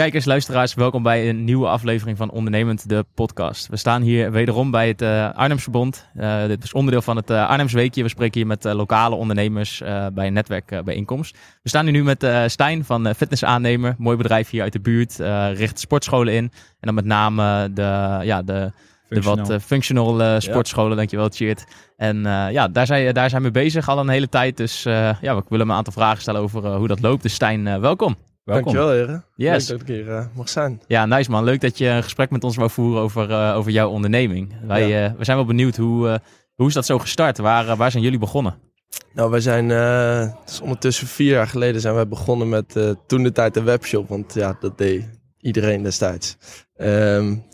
Kijkers, luisteraars, welkom bij een nieuwe aflevering van Ondernemend, de podcast. We staan hier wederom bij het uh, Arnhemsverbond. Uh, dit is onderdeel van het uh, Arnhems Weekje. We spreken hier met lokale ondernemers bij een netwerkbijeenkomst. We staan hier nu met Stijn van Fitnessaannemer. Mooi bedrijf hier uit de buurt. richt sportscholen in. En dan met name de, ja, de, de wat functional sportscholen. Ja. Dankjewel, Cheert. En ja, daar zijn, daar zijn we bezig al een hele tijd. Dus ja, we willen een aantal vragen stellen over hoe dat loopt. Dus Stijn, welkom. Welkom. Dankjewel, heren. Yes. Leuk dat ik hier uh, mag zijn. Ja, nice man. Leuk dat je een gesprek met ons wou voeren over, uh, over jouw onderneming. Wij ja. uh, we zijn wel benieuwd, hoe, hoe is dat zo gestart? Waar, waar zijn jullie begonnen? Nou, wij zijn, is ondertussen vier jaar geleden zijn wij begonnen met toen de tijd een webshop. Want ja, dat deed iedereen destijds. Um,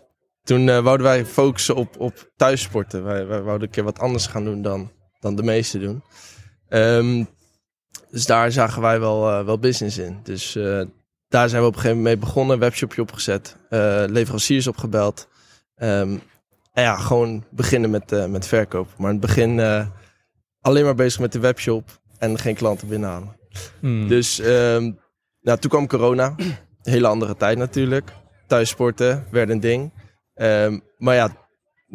toen wouden wij focussen op, op thuissporten. Wij, wij wouden een keer wat anders gaan doen dan, dan de meesten doen. Um, dus daar zagen wij wel, uh, wel business in. Dus uh, daar zijn we op een gegeven moment mee begonnen. Webshopje opgezet. Uh, leveranciers opgebeld. Um, en ja, gewoon beginnen met, met verkoop. Maar in het begin alleen maar bezig met de webshop. En geen klanten binnenhalen. Hmm. Dus um, nou, toen kwam corona. Hele andere tijd natuurlijk. Thuissporten werd een ding. Um, maar ja,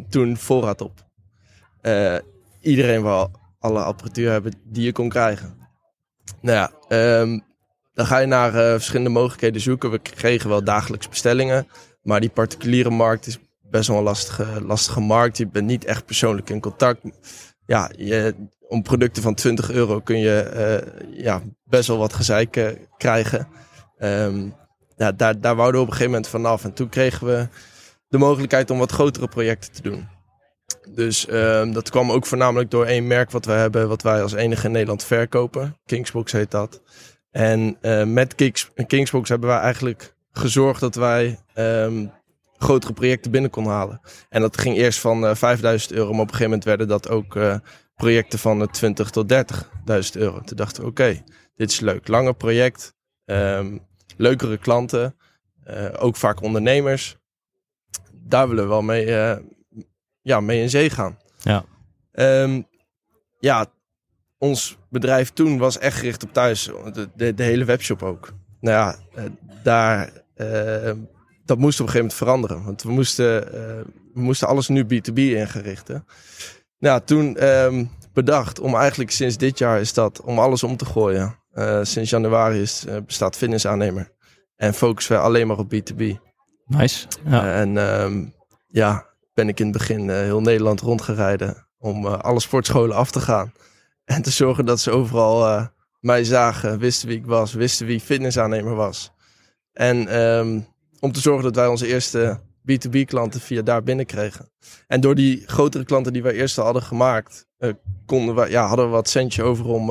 toen voorraad op. iedereen wil alle apparatuur hebben die je kon krijgen. Nou ja, um, dan ga je naar uh, verschillende mogelijkheden zoeken. We kregen wel dagelijks bestellingen. Maar die particuliere markt is best wel een lastige, lastige markt. Je bent niet echt persoonlijk in contact. Ja, je, om producten van 20 euro kun je uh, ja, best wel wat gezeik uh, krijgen. Um, ja, daar, daar wouden we op een gegeven moment vanaf. En toen kregen we de mogelijkheid om wat grotere projecten te doen. Dus um, dat kwam ook voornamelijk door één merk wat we hebben, wat wij als enige in Nederland verkopen. Kingsbox heet dat. En uh, met Kings, Kingsbox hebben wij eigenlijk gezorgd dat wij um, grotere projecten binnen konden halen. En dat ging eerst van uh, eh, 5000 euro, maar op een gegeven moment werden dat ook uh, projecten van 20 tot 30.000 euro. Toen dachten we, oké, dit is leuk. Langer project, um, leukere klanten, ook vaak ondernemers. Daar willen we wel mee, ja, mee in zee gaan. Ja. Um, ja, ons bedrijf toen was echt gericht op thuis. De, de, de hele webshop ook. Nou ja, uh, daar, uh, dat moest op een gegeven moment veranderen. Want we moesten, uh, we moesten alles nu B2B ingericht. Hè? Nou, toen um, bedacht om eigenlijk sinds dit jaar is dat om alles om te gooien. sinds januari is, bestaat fitnessaannemer. En focussen we alleen maar op B2B. Nice. Ja. en um, ja, ben ik in het begin uh, heel Nederland rondgereden om uh, alle sportscholen af te gaan. En te zorgen dat ze overal uh, mij zagen, wisten wie ik was, wisten wie fitnessaannemer was. En um, om te zorgen dat wij onze eerste B2B klanten via daar binnenkregen. En door die grotere klanten die wij eerst al hadden gemaakt, konden we, ja, hadden we wat centje over om,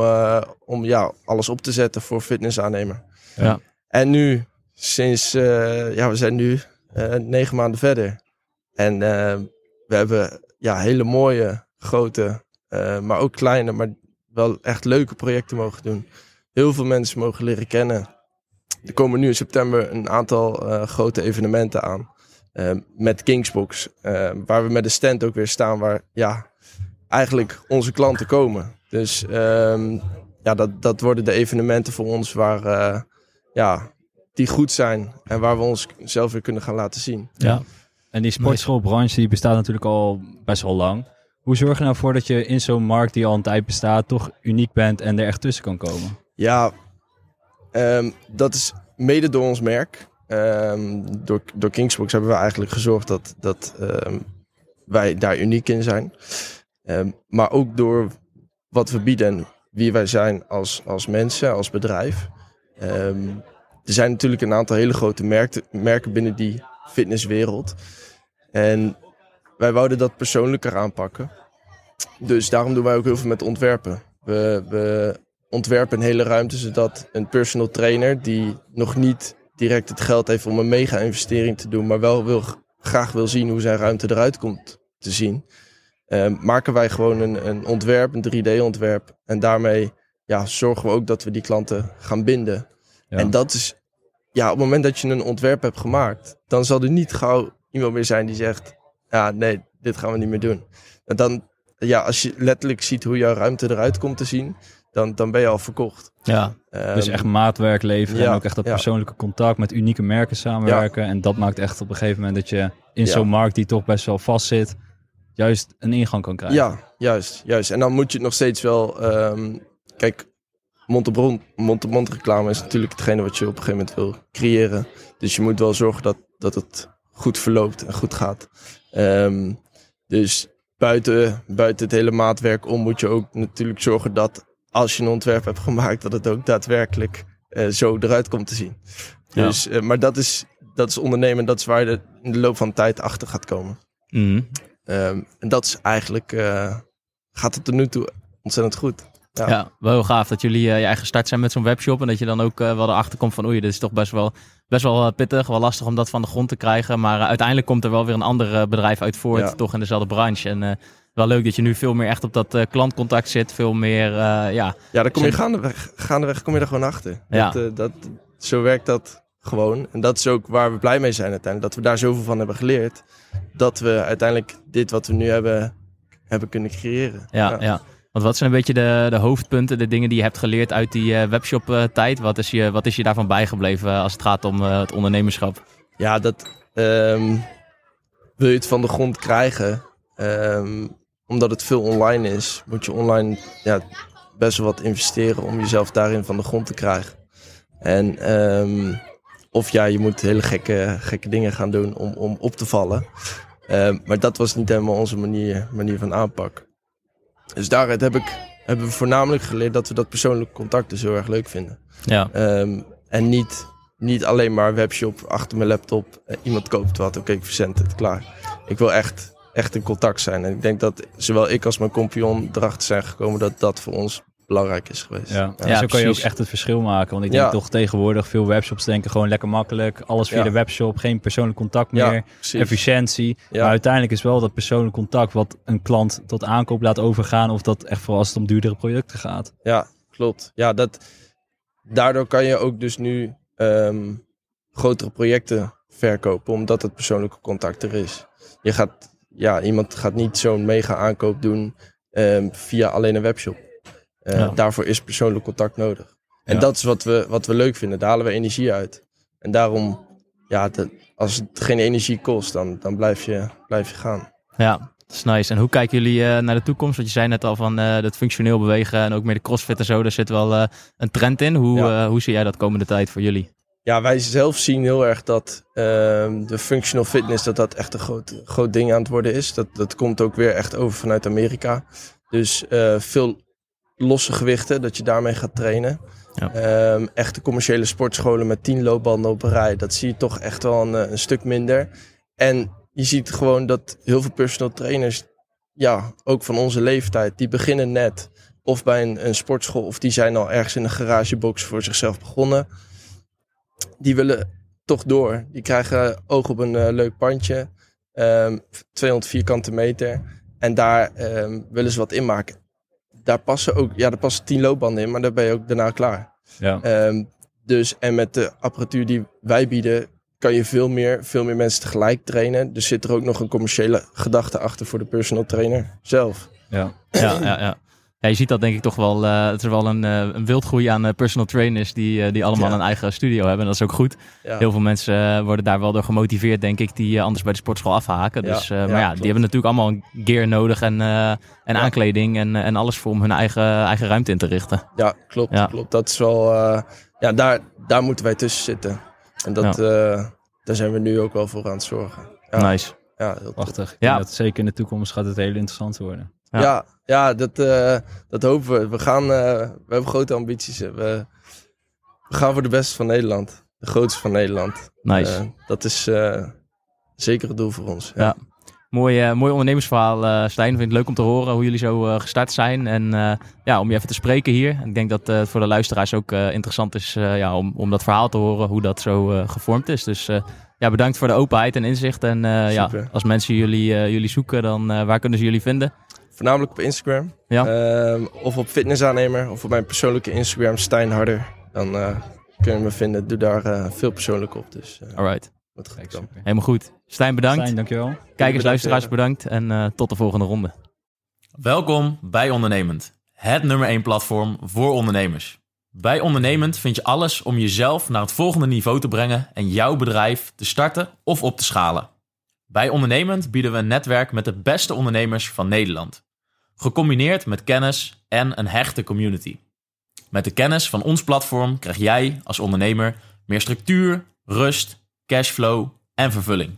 om ja, alles op te zetten voor fitnessaannemer. Ja. En nu, sinds, ja, we zijn nu negen maanden verder. En uh, we hebben ja, hele mooie, grote, uh, maar ook kleine, maar wel echt leuke projecten mogen doen. Heel veel mensen mogen leren kennen. Er komen nu in september een aantal uh, grote evenementen aan. eh, met Kingsbox. eh, waar we met de stand ook weer staan waar ja, eigenlijk onze klanten komen. Dus ehm, ja, dat, dat worden de evenementen voor ons waar, eh, ja, die goed zijn. En waar we ons zelf weer kunnen gaan laten zien. Ja. En die sportschoolbranche die bestaat natuurlijk al best wel lang. Hoe zorg je nou voor dat je in zo'n markt die al een tijd bestaat, toch uniek bent en er echt tussen kan komen? Ja, ehm, dat is mede door ons merk. Ehm, door, door Kingsbox hebben we eigenlijk gezorgd dat, dat ehm, wij daar uniek in zijn. Ehm, maar ook door wat we bieden en wie wij zijn als, als mensen, als bedrijf. Ehm, er zijn natuurlijk een aantal hele grote merken, merken binnen die fitnesswereld. En wij wouden dat persoonlijker aanpakken. Dus daarom doen wij ook heel veel met ontwerpen. We, we ontwerpen een hele ruimte zodat een personal trainer die nog niet direct het geld heeft om een mega investering te doen, maar wel wil, graag wil zien hoe zijn ruimte eruit komt te zien, eh, maken wij gewoon een, een ontwerp, een 3D-ontwerp. En daarmee ja, zorgen we ook dat we die klanten gaan binden. Ja. En dat is, ja, op het moment dat je een ontwerp hebt gemaakt, dan zal er niet gauw iemand meer zijn die zegt, ja, nee, dit gaan we niet meer doen. En dan, ja, als je letterlijk ziet hoe jouw ruimte eruit komt te zien, dan, dan ben je al verkocht. Ja, dus Ehm, echt maatwerk leveren en ook echt dat ja. persoonlijke contact met unieke merken samenwerken. En dat maakt echt op een gegeven moment dat je in zo'n markt die toch best wel vast zit, juist een ingang kan krijgen. Ja, juist, juist. En dan moet je het nog steeds wel. ehm, kijk, mond-op-mond mond reclame is natuurlijk hetgene wat je op een gegeven moment wil creëren. Dus je moet wel zorgen dat, dat het goed verloopt en goed gaat. Ehm, dus buiten, buiten het hele maatwerk om moet je ook natuurlijk zorgen dat als je een ontwerp hebt gemaakt, dat het ook daadwerkelijk eh, zo eruit komt te zien. Ja. Dus, eh, maar dat is, dat is ondernemen, dat is waar je de, in de loop van de tijd achter gaat komen. Ehm, en dat is eigenlijk, eh, gaat het tot nu toe ontzettend goed. Ja. Ja. wel heel gaaf dat jullie eh, je eigen start zijn met zo'n webshop. En dat je dan ook eh, wel erachter komt van oei, dit is toch best wel, best wel eh, pittig. Wel lastig om dat van de grond te krijgen. Maar uiteindelijk komt er wel weer een ander bedrijf uit voort. Ja. Toch in dezelfde branche. En wel leuk dat je nu veel meer echt op dat klantcontact zit. Veel meer, ja, Ja, dan kom je gaandeweg, gaandeweg kom je er gewoon achter. Ja. Dat, dat, zo werkt dat gewoon. En dat is ook waar we blij mee zijn uiteindelijk. Dat we daar zoveel van hebben geleerd. Dat we uiteindelijk dit wat we nu hebben, hebben kunnen creëren. ja, ja. Want wat zijn een beetje de, de hoofdpunten, de dingen die je hebt geleerd uit die eh, webshop-tijd? wat, is je, wat is je daarvan bijgebleven als het gaat om eh, het ondernemerschap? Ja, dat ehm, wil je het van de grond krijgen. ehm, omdat het veel online is, moet je online ja, best wel wat investeren om jezelf daarin van de grond te krijgen. En ehm, of ja, je moet hele gekke, gekke dingen gaan doen om, om op te vallen. Maar dat was niet helemaal onze manier, manier van aanpak. Dus daaruit heb ik, hebben we voornamelijk geleerd dat we dat persoonlijke contact dus heel erg leuk vinden. Ja, Ehm, en niet, niet alleen maar webshop achter mijn laptop. eh, iemand koopt wat, oké, ik verzend het, klaar. Ik wil echt, echt in contact zijn. En ik denk dat zowel ik als mijn compagnon erachter zijn gekomen dat dat voor ons belangrijk is geweest. Ja, Ja, zo kan je ook echt het verschil maken. Want ik Ja. denk toch tegenwoordig veel webshops denken gewoon lekker makkelijk. Alles via Ja. de webshop, geen persoonlijk contact meer. Efficiëntie. Ja. Maar uiteindelijk is wel dat persoonlijk contact wat een klant tot aankoop laat overgaan. Of dat echt vooral als het om duurdere producten gaat. Ja, klopt. Ja, dat, daardoor kan je ook dus nu ehm, grotere projecten verkopen, omdat het persoonlijke contact er is. Je gaat, ja, iemand gaat niet zo'n mega aankoop doen ehm, via alleen een webshop. Eh, Ja. Daarvoor is persoonlijk contact nodig. En Ja. dat is wat we, wat we leuk vinden. Daar halen we energie uit. En daarom, ja, de- als het geen energie kost, dan, dan blijf, je, blijf je gaan. Ja, dat is nice. En hoe kijken jullie eh, naar de toekomst? Want je zei net al van eh dat functioneel bewegen en ook meer de crossfit en zo, daar zit wel een trend in. Hoe, Ja. hoe zie jij dat komende tijd voor jullie? Ja, wij zelf zien heel erg dat ehm, de functional fitness dat dat echt een groot, groot ding aan het worden is. Dat, dat komt ook weer echt over vanuit Amerika. Dus veel losse gewichten, dat je daarmee gaat trainen. Ja. Ehm, echte commerciële sportscholen met tien loopbanden op een rij, dat zie je toch echt wel een, eh, een stuk minder. En je ziet gewoon dat heel veel personal trainers, ja, ook van onze leeftijd, die beginnen net of bij een, een sportschool of die zijn al ergens in een garagebox voor zichzelf begonnen die willen toch door. Die krijgen oog op een eh, leuk pandje, ehm, 200 vierkante meter. En daar ehm, willen ze wat in maken. Daar passen ook, ja, daar passen 10 loopbanden in, maar daar ben je ook daarna klaar. Ja. Ehm, dus, en met de apparatuur die wij bieden, kan je veel meer, veel meer mensen tegelijk trainen. Dus zit er ook nog een commerciële gedachte achter voor de personal trainer zelf. Ja. Ja, ja, ja. Ja, je ziet dat denk ik toch wel. eh het is wel een, eh, een wildgroei aan eh, personal trainers die, eh, die allemaal Ja. een eigen studio hebben. En dat is ook goed. Ja. Heel veel mensen eh, worden daar wel door gemotiveerd, denk ik, die eh, anders bij de sportschool afhaken. Ja, Dus, eh, ja, maar ja, klopt. die hebben natuurlijk allemaal gear nodig en, eh, en Ja. aankleding en, eh, en alles voor om hun eigen, eigen ruimte in te richten. Ja, klopt. Ja. klopt. Dat is wel. eh, ja, daar, daar moeten wij tussen zitten. En dat, eh, daar zijn we nu ook wel voor aan het zorgen. Ja, Nice. ja, heel. Prachtig. Ja. dat zeker in de toekomst gaat het heel interessant worden. Ja. Ja, ja, dat, eh, dat hopen we. We, gaan, eh, we hebben grote ambities. hè. We, we gaan voor de beste van Nederland. De grootste van Nederland. Nice. Eh, dat is eh, zeker het doel voor ons. Ja. Mooi, eh, mooi ondernemersverhaal, eh Stijn. Vind het leuk om te horen hoe jullie zo eh, gestart zijn. En eh, ja, om je even te spreken hier. Ik denk dat eh, het voor de luisteraars ook eh, interessant is eh, ja, om, om dat verhaal te horen, hoe dat zo eh, gevormd is. Dus eh, ja, bedankt voor de openheid en inzicht. En eh, ja, als mensen jullie, eh, jullie zoeken, dan eh, waar kunnen ze jullie vinden? Voornamelijk op Instagram. Ja. Ehm, of op Fitnessaannemer. Of op mijn persoonlijke Instagram, Stijn Harder. Dan eh, kun je me vinden. Doe daar eh, veel persoonlijk op. Dus eh Alright, wat goed dan. helemaal goed. Stijn, bedankt. Stijn, dankjewel. Kijkers, bedankt, luisteraars, bedankt. En eh, tot de volgende ronde. Welkom bij Ondernemend, het nummer 1 platform voor ondernemers. Bij Ondernemend vind je alles om jezelf naar het volgende niveau te brengen en jouw bedrijf te starten of op te schalen. Bij Ondernemend bieden we een netwerk met de beste ondernemers van Nederland. Gecombineerd met kennis en een hechte community. Met de kennis van ons platform krijg jij als ondernemer meer structuur, rust, cashflow en vervulling.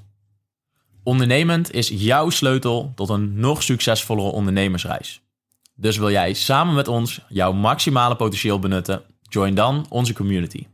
Ondernemend is jouw sleutel tot een nog succesvollere ondernemersreis. Dus wil jij samen met ons jouw maximale potentieel benutten? Join dan onze community.